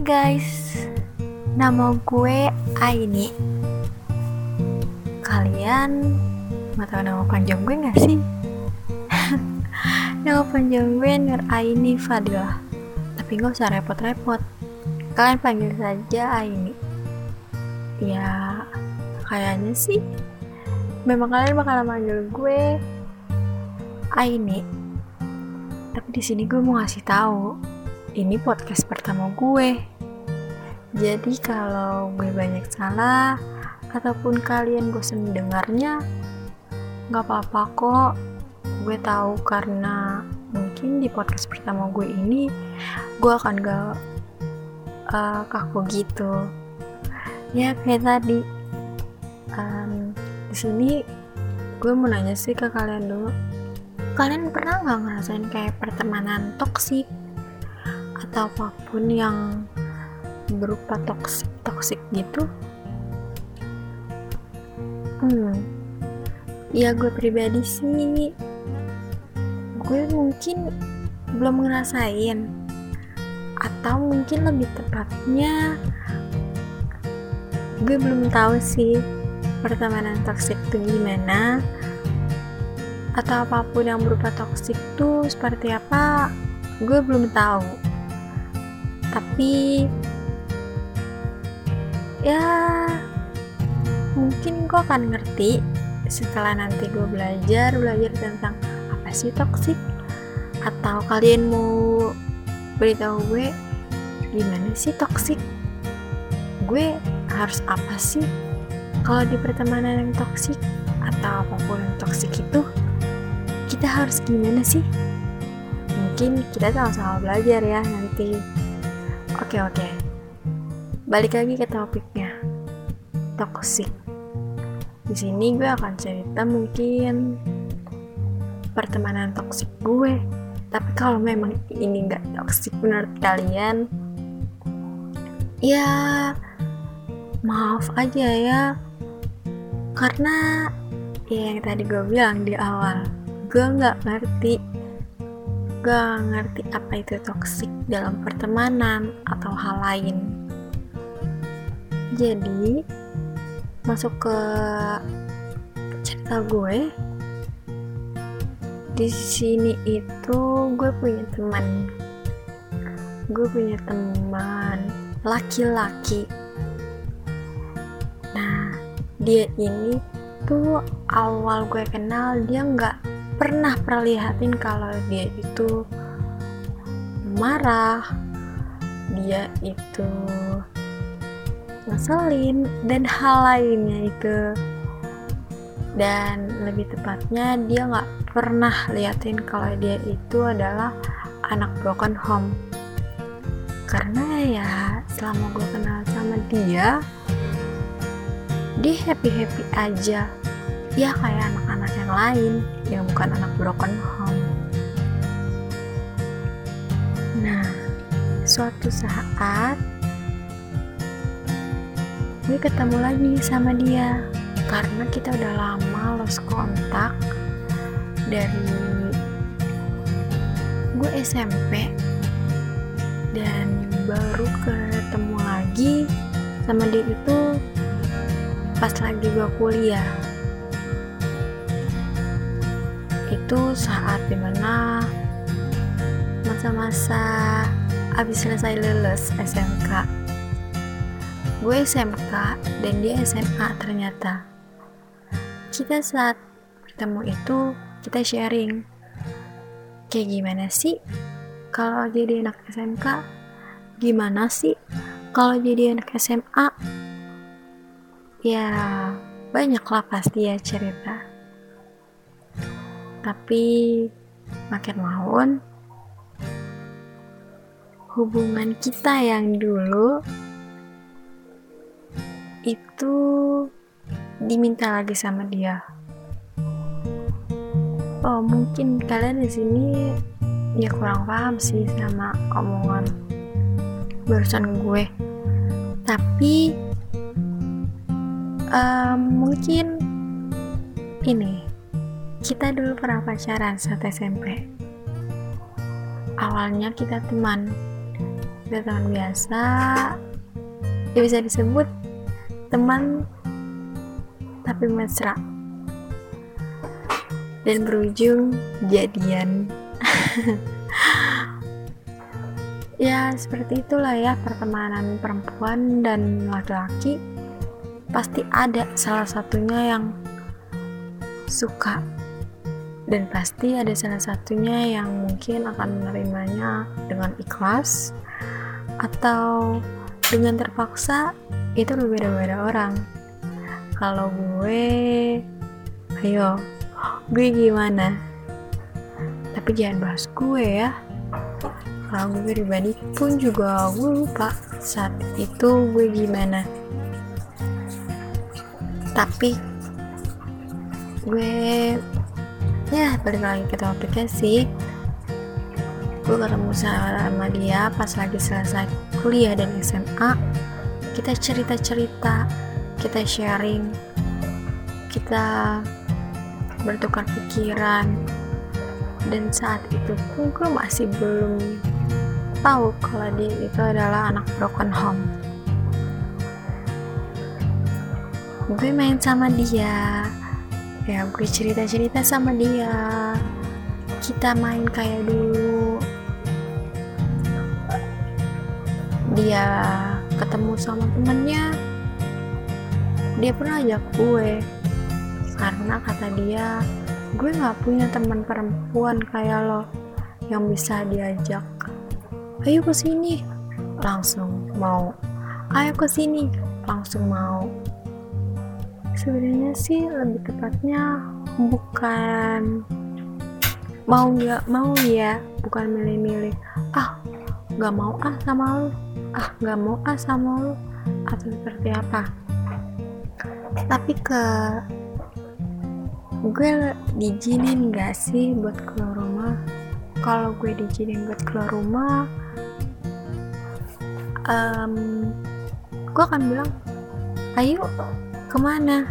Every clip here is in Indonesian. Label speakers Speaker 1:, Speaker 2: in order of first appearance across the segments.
Speaker 1: Hai guys, nama gue Aini. Kalian mau tahu nama panjang gue gak sih? nama panjang gue Nur Aini Fadilah. Tapi gak usah repot-repot. Kalian panggil saja Aini. Ya, kayaknya sih. Memang kalian bakal manggil gue Aini. Tapi di sini gue mau ngasih tahu ini podcast pertama gue. Jadi kalau gue banyak salah ataupun kalian bosan dengarnya, nggak apa-apa kok. Gue tahu karena mungkin di podcast pertama gue ini gue akan gak uh, kaku gitu. Ya kayak tadi. Um, di sini gue mau nanya sih ke kalian dulu. Kalian pernah nggak ngerasain kayak pertemanan toksik? atau apa pun yang berupa toksik toksik gitu? Hmm. Ya gue pribadi sih gue mungkin belum ngerasain. Atau mungkin lebih tepatnya gue belum tahu sih pertemanan toksik itu gimana. Atau apa pun yang berupa toksik tuh seperti apa gue belum tahu. Tapi ya mungkin gue akan ngerti setelah nanti gue belajar belajar tentang apa sih toksik atau kalian mau beritahu gue gimana sih toksik gue harus apa sih kalau di pertemanan yang toksik atau apa pun yang toksik itu kita harus gimana sih? Mungkin kita sama-sama belajar ya nanti. Oke oke. Balik lagi ke topiknya. Toxic. Di sini gue akan cerita mungkin pertemanan toksik gue. Tapi kalau memang ini nggak toksik menurut kalian, ya maaf aja ya. Karena ya yang tadi gue bilang di awal, gue nggak ngerti gak ngerti apa itu toksik dalam pertemanan atau hal lain. Jadi, masuk ke cerita gue. Di sini itu gue punya teman. Gue punya teman laki-laki. Nah, dia ini tuh awal gue kenal dia nggak pernah perlihatin kalau dia itu marah, dia itu ngeselin dan hal lainnya itu. Dan lebih tepatnya dia nggak pernah liatin kalau dia itu adalah anak broken home. Karena ya selama gue kenal sama dia dia happy happy aja. Ya kayak anak-anak yang lain yang bukan anak broken home. Nah, suatu saat gue ketemu lagi sama dia. Karena kita udah lama lost kontak dari gue SMP dan baru ketemu lagi sama dia itu pas lagi gue kuliah. Itu saat di mana masa-masa abis selesai lulus SMK gue SMK dan dia SMA ternyata. Kita saat bertemu itu kita sharing. Kayak gimana sih kalau jadi anak SMK gimana sih kalau jadi anak SMA ya banyak lah pasti ya cerita. Tapi makin mahun hubungan kita yang dulu itu diminta lagi sama dia oh mungkin kalian di sini ya kurang paham sih sama omongan barusan gue tapi um, mungkin ini kita dulu pernah pacaran saat SMP. Awalnya kita teman, kedatangan biasa ya bisa disebut teman tapi mesra. Dan berujung jadian. Ya seperti itulah ya pertemanan perempuan dan laki-laki. Pasti ada salah satunya yang suka. Dan pasti ada salah satunya yang mungkin akan menerimanya dengan ikhlas atau dengan terpaksa itu berbeda-beda orang. Kalau gue ayo gue gimana? Tapi jangan bahas gue ya. Kalau gue pribadi pun juga gue lupa saat itu gue gimana. Tapi gue ya balik lagi ke topiknya sih. Gue ketemu sama dia pas lagi selesai kuliah dan SMA kita cerita-cerita kita sharing kita bertukar pikiran. Dan saat itu pun gue masih belum tahu kalau dia itu adalah anak broken home. Gue main sama dia. Ya gue cerita-cerita sama dia. Kita main kayak dulu. Dia ketemu sama temennya dia pun ajak gue. Karena kata dia gue gak punya teman perempuan kayak lo yang bisa diajak. Ayo ke sini. Langsung mau. Ayo ke sini. Langsung mau. Sebenarnya sih lebih tepatnya bukan mau nggak mau ya bukan milih-milih ah nggak mau ah sama lo ah nggak mau ah sama lo atau seperti apa? Tapi ke gue dijinin gak sih buat keluar rumah? Kalau gue dijinin buat keluar rumah um, gue akan bilang ayo ke mana?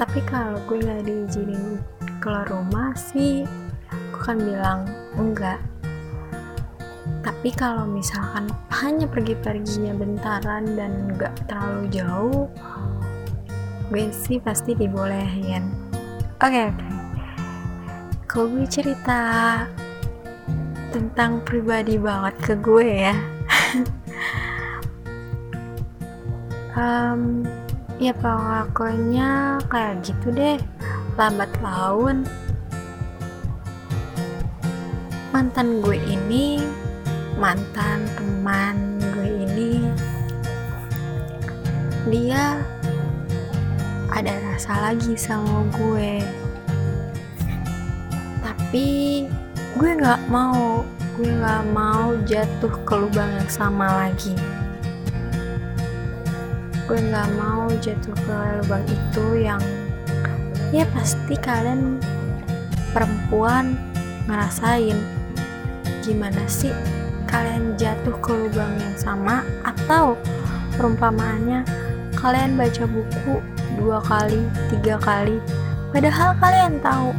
Speaker 1: Tapi kalau gue gak diizinin keluar rumah sih gue akan bilang enggak tapi kalau misalkan hanya pergi-perginya bentaran dan gak terlalu jauh gue sih pasti dibolehin. Oke okay, okay. kalau gue cerita tentang pribadi banget ke gue ya? Um, ya pokoknya kayak gitu deh. Lambat laun. Mantan gue ini mantan teman gue ini dia ada rasa lagi sama gue. Tapi gue nggak mau gue nggak mau jatuh ke lubang yang sama lagi. Gue nggak mau jatuh ke lubang itu yang ya pasti kalian perempuan ngerasain. Gimana sih kalian jatuh ke lubang yang sama atau perumpamaannya kalian baca buku dua kali, tiga kali padahal kalian tahu.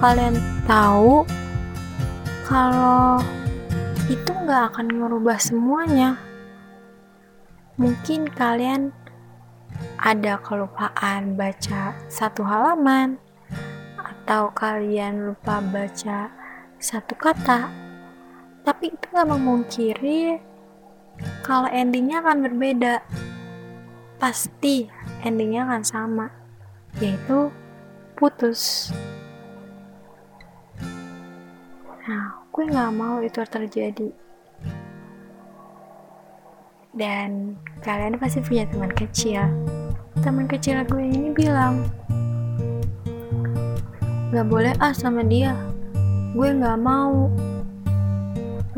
Speaker 1: Kalian tahu kalau itu nggak akan merubah semuanya. Mungkin kalian ada kelupaan baca satu halaman atau kalian lupa baca satu kata tapi itu gak memungkiri kalau endingnya akan berbeda. Pasti endingnya akan sama yaitu putus. Nah gue gak mau itu terjadi. Dan kalian pasti punya teman kecil. Teman kecil gue ini bilang gak boleh ah sama dia. Gue gak mau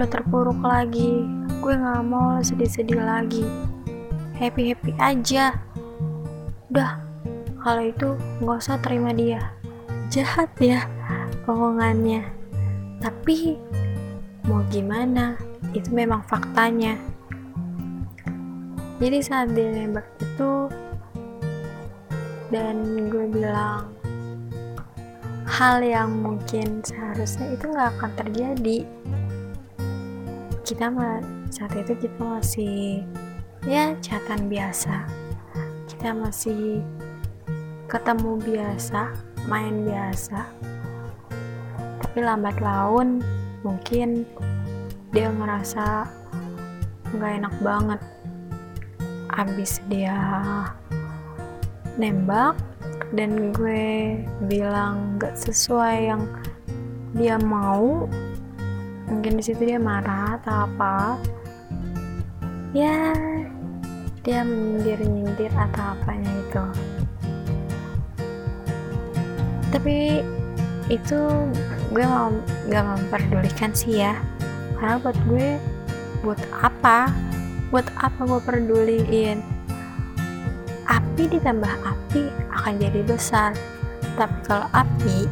Speaker 1: lo terpuruk lagi. Gue gak mau sedih-sedih lagi. Happy-happy aja. Udah kalau itu gak usah terima dia. Jahat ya omongannya. Tapi mau gimana? Itu memang faktanya. Jadi saat dia nembak itu dan gue bilang hal yang mungkin seharusnya itu gak akan terjadi kita saat itu kita masih ya catatan biasa. Kita masih ketemu biasa main biasa. Tapi lambat laun mungkin dia ngerasa nggak enak banget. Abis dia nembak dan gue bilang gak sesuai yang dia mau mungkin di situ dia marah atau apa. Ya dia menyindir nyindir atau apanya itu tapi itu gue mau gak memperdulikan sih ya. Karena buat gue buat apa? Buat apa gue peduliin? Api ditambah api akan jadi besar. Tapi kalau api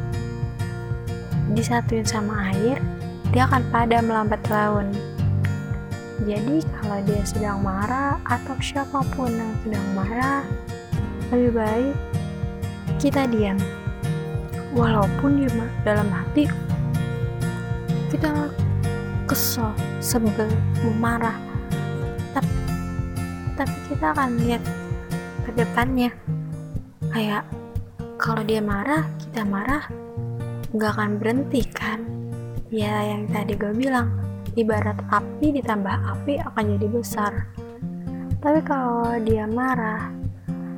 Speaker 1: disatuin sama air dia akan padam lambat laun. Jadi kalau dia sedang marah atau siapa pun yang sedang marah lebih baik kita diam. Walaupun dia dalam hati kita kesel, sebel, marah tapi, tapi kita akan lihat ke depannya. Kayak kalau dia marah kita marah nggak akan berhenti kan ya yang tadi gue bilang ibarat api ditambah api akan jadi besar. Tapi kalau dia marah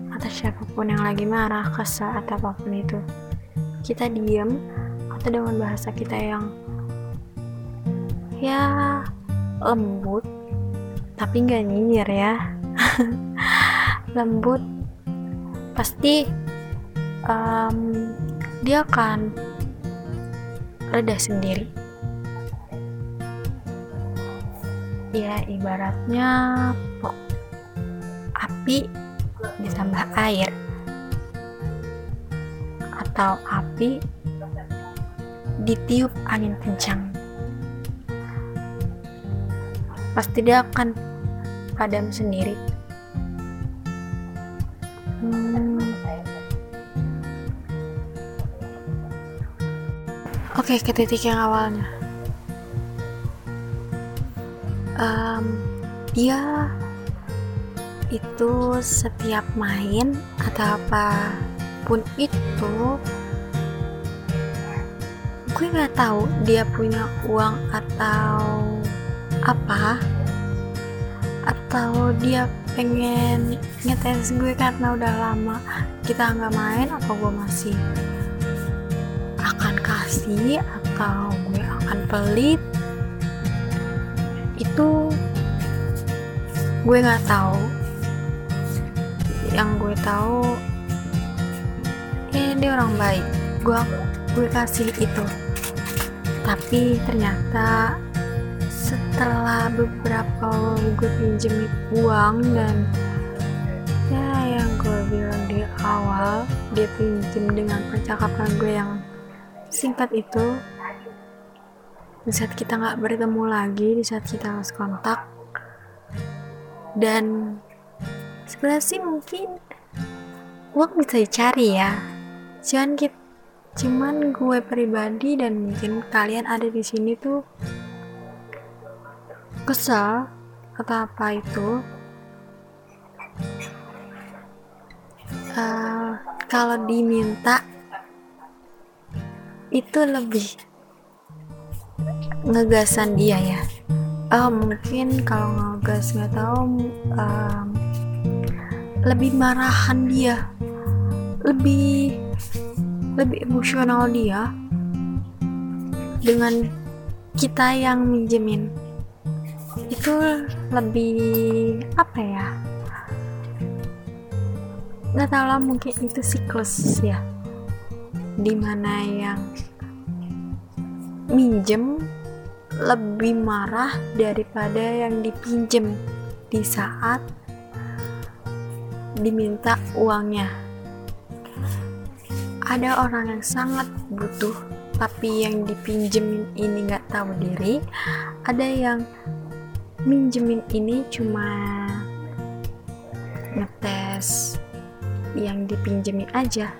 Speaker 1: atau siapa pun yang lagi marah kesal atau apa pun itu kita diem atau dengan bahasa kita yang ya lembut tapi nggak nyinyir ya. Lembut pasti um, dia akan reda sendiri ya ibaratnya api ditambah air. Atau api ditiup angin kencang. Pasti dia akan padam sendiri. Oke, ke titik yang awalnya. Um, dia itu setiap main atau apa pun itu, gue nggak tahu dia punya uang atau apa, atau dia pengen ngetes gue karena udah lama kita nggak main apa gue masih akan kasih atau gue akan pelit itu gue nggak tahu. Yang gue tahu eh dia orang baik. Gue gue kasih itu. Tapi ternyata setelah beberapa gue pinjem uang dan ya yang gue bilang di awal dia pinjem dengan percakapan gue yang singkat itu di saat kita nggak bertemu lagi di saat kita harus kontak dan sebenarnya sih mungkin uang bisa dicari ya. Cuman kita cuman gue pribadi dan mungkin kalian ada di sini tuh kesal atau apa itu. Uh, kalau diminta itu lebih ngegasan dia ya? Oh mungkin kalau ngegas nggak tahu um, lebih marahan dia. Lebih lebih emosional dia dengan kita yang minjemin. Itu lebih apa ya? Nggak tahu lah mungkin itu siklus ya. Di mana yang minjem lebih marah daripada yang dipinjem di saat diminta uangnya. Ada orang yang sangat butuh tapi yang dipinjemin ini nggak tahu diri. Ada yang minjemin ini cuma ngetes yang dipinjemin aja.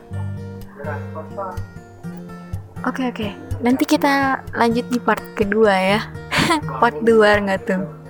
Speaker 1: Oke oke, nanti kita lanjut di part kedua ya. part 2 nggak tuh